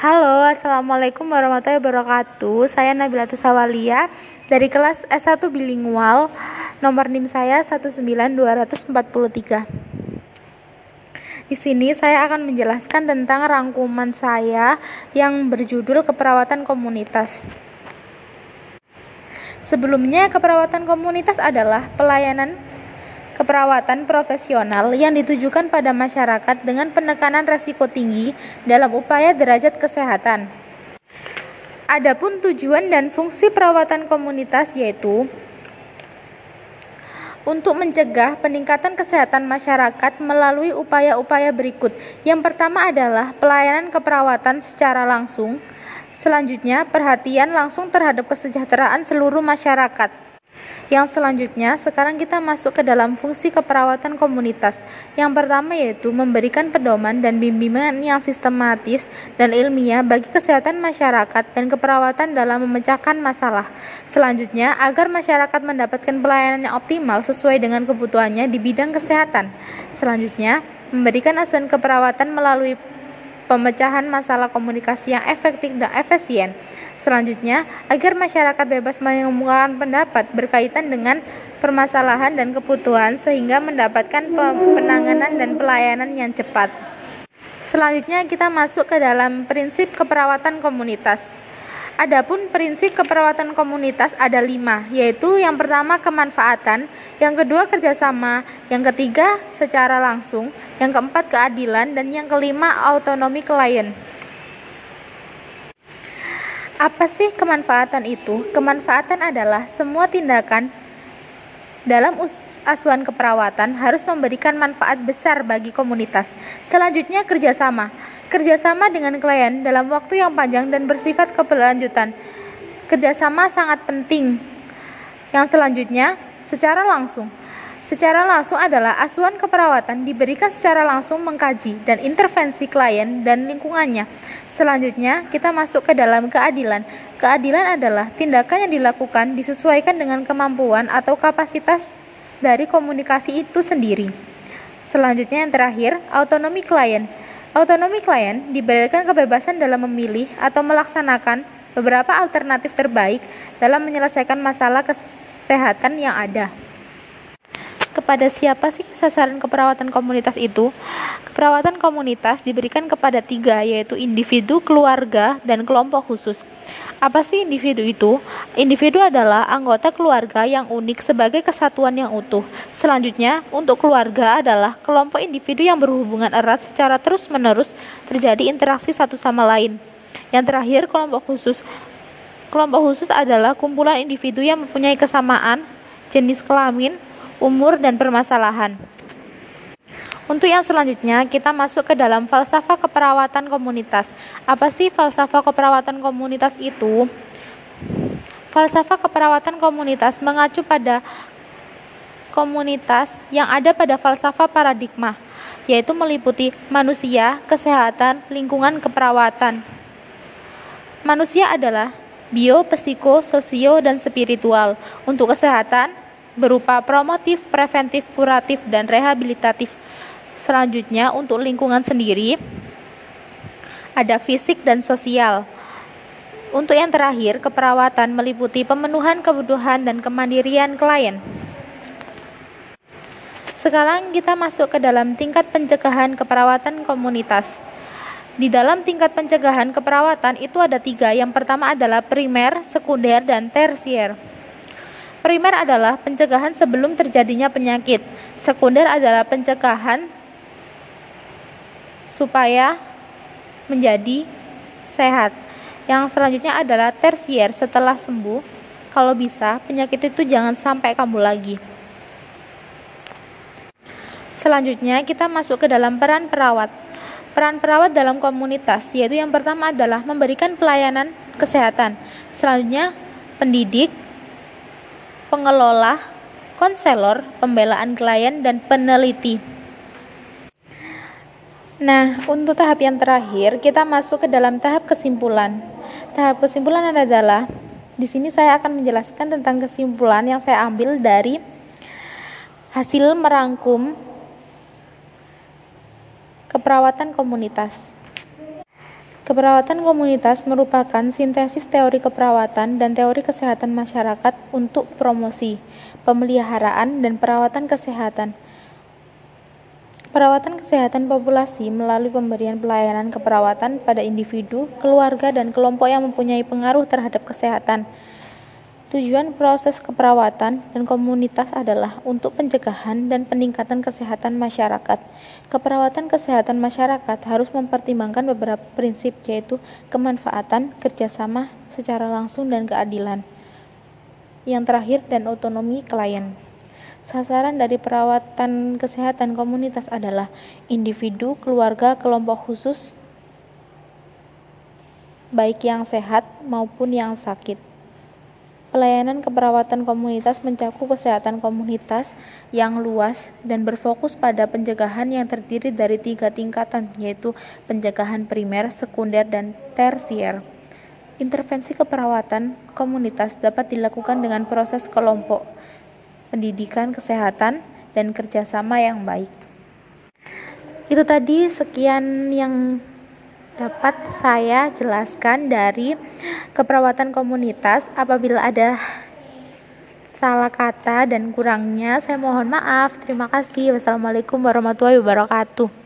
Halo, Assalamualaikum warahmatullahi wabarakatuh. Saya Nabila Tusawalia dari kelas S1 Bilingual. Nomor NIM saya 19243. Di sini saya akan menjelaskan tentang rangkuman saya yang berjudul keperawatan komunitas. Sebelumnya, keperawatan komunitas adalah pelayanan keperawatan profesional yang ditujukan pada masyarakat dengan penekanan resiko tinggi dalam upaya derajat kesehatan. Adapun tujuan dan fungsi perawatan komunitas yaitu untuk mencegah peningkatan kesehatan masyarakat melalui upaya-upaya berikut. Yang pertama adalah pelayanan keperawatan secara langsung. Selanjutnya, perhatian langsung terhadap kesejahteraan seluruh masyarakat. Yang selanjutnya, sekarang kita masuk ke dalam fungsi keperawatan komunitas. Yang pertama yaitu memberikan pedoman dan bimbingan yang sistematis dan ilmiah bagi kesehatan masyarakat dan keperawatan dalam memecahkan masalah. Selanjutnya, agar masyarakat mendapatkan pelayanan yang optimal sesuai dengan kebutuhannya di bidang kesehatan. Selanjutnya, memberikan asuhan keperawatan melalui pemecahan masalah komunikasi yang efektif dan efisien. Selanjutnya, agar masyarakat bebas mengemukakan pendapat berkaitan dengan permasalahan dan kebutuhan sehingga mendapatkan penanganan dan pelayanan yang cepat. Selanjutnya kita masuk ke dalam prinsip keperawatan komunitas. Adapun prinsip keperawatan komunitas ada lima, yaitu yang pertama kemanfaatan, yang kedua kerjasama, yang ketiga secara langsung, yang keempat keadilan, dan yang kelima autonomi klien. Apa sih kemanfaatan itu? Kemanfaatan adalah semua tindakan dalam asuhan keperawatan harus memberikan manfaat besar bagi komunitas. Selanjutnya kerjasama. Kerjasama dengan klien dalam waktu yang panjang dan bersifat keberlanjutan. Kerjasama sangat penting. Yang selanjutnya, secara langsung. Secara langsung adalah asuhan keperawatan diberikan secara langsung mengkaji dan intervensi klien dan lingkungannya Selanjutnya, kita masuk ke dalam keadilan. Keadilan adalah tindakan yang dilakukan disesuaikan dengan kemampuan atau kapasitas dari komunikasi itu sendiri. Selanjutnya yang terakhir, autonomi klien. Autonomi klien diberikan kebebasan dalam memilih atau melaksanakan beberapa alternatif terbaik dalam menyelesaikan masalah kesehatan yang ada kepada siapa sih sasaran keperawatan komunitas itu? Keperawatan komunitas diberikan kepada tiga, yaitu individu, keluarga, dan kelompok khusus. Apa sih individu itu? Individu adalah anggota keluarga yang unik sebagai kesatuan yang utuh. Selanjutnya, untuk keluarga adalah kelompok individu yang berhubungan erat secara terus-menerus terjadi interaksi satu sama lain. Yang terakhir, kelompok khusus. Kelompok khusus adalah kumpulan individu yang mempunyai kesamaan jenis kelamin, umur, dan permasalahan. Untuk yang selanjutnya, kita masuk ke dalam falsafah keperawatan komunitas. Apa sih falsafah keperawatan komunitas itu? Falsafah keperawatan komunitas mengacu pada komunitas yang ada pada falsafah paradigma, yaitu meliputi manusia, kesehatan, lingkungan, keperawatan. Manusia adalah bio, psiko, sosio, dan spiritual. Untuk kesehatan, berupa promotif, preventif, kuratif, dan rehabilitatif. Selanjutnya, untuk lingkungan sendiri, ada fisik dan sosial. Untuk yang terakhir, keperawatan meliputi pemenuhan kebutuhan dan kemandirian klien. Sekarang kita masuk ke dalam tingkat pencegahan keperawatan komunitas. Di dalam tingkat pencegahan keperawatan itu ada tiga. Yang pertama adalah primer, sekunder, dan tersier. Primer adalah pencegahan sebelum terjadinya penyakit. Sekunder adalah pencegahan supaya menjadi sehat. Yang selanjutnya adalah tersier setelah sembuh. Kalau bisa, penyakit itu jangan sampai kambuh lagi. Selanjutnya, kita masuk ke dalam peran perawat. Peran perawat dalam komunitas yaitu yang pertama adalah memberikan pelayanan kesehatan. Selanjutnya, pendidik, pengelola, konselor, pembelaan klien, dan peneliti. Nah, untuk tahap yang terakhir, kita masuk ke dalam tahap kesimpulan. Tahap kesimpulan adalah di sini saya akan menjelaskan tentang kesimpulan yang saya ambil dari hasil merangkum keperawatan komunitas. Keperawatan komunitas merupakan sintesis teori keperawatan dan teori kesehatan masyarakat untuk promosi, pemeliharaan, dan perawatan kesehatan. Perawatan kesehatan populasi melalui pemberian pelayanan keperawatan pada individu, keluarga, dan kelompok yang mempunyai pengaruh terhadap kesehatan. Tujuan proses keperawatan dan komunitas adalah untuk pencegahan dan peningkatan kesehatan masyarakat. Keperawatan kesehatan masyarakat harus mempertimbangkan beberapa prinsip yaitu kemanfaatan, kerjasama secara langsung dan keadilan. Yang terakhir dan otonomi klien. Sasaran dari perawatan kesehatan komunitas adalah individu, keluarga, kelompok khusus, baik yang sehat maupun yang sakit. Pelayanan keperawatan komunitas mencakup kesehatan komunitas yang luas dan berfokus pada pencegahan yang terdiri dari tiga tingkatan, yaitu pencegahan primer, sekunder, dan tersier. Intervensi keperawatan komunitas dapat dilakukan dengan proses kelompok, pendidikan kesehatan, dan kerjasama yang baik. Itu tadi sekian yang dapat saya jelaskan dari keperawatan komunitas. Apabila ada salah kata dan kurangnya, saya mohon maaf. Terima kasih. Wassalamualaikum warahmatullahi wabarakatuh.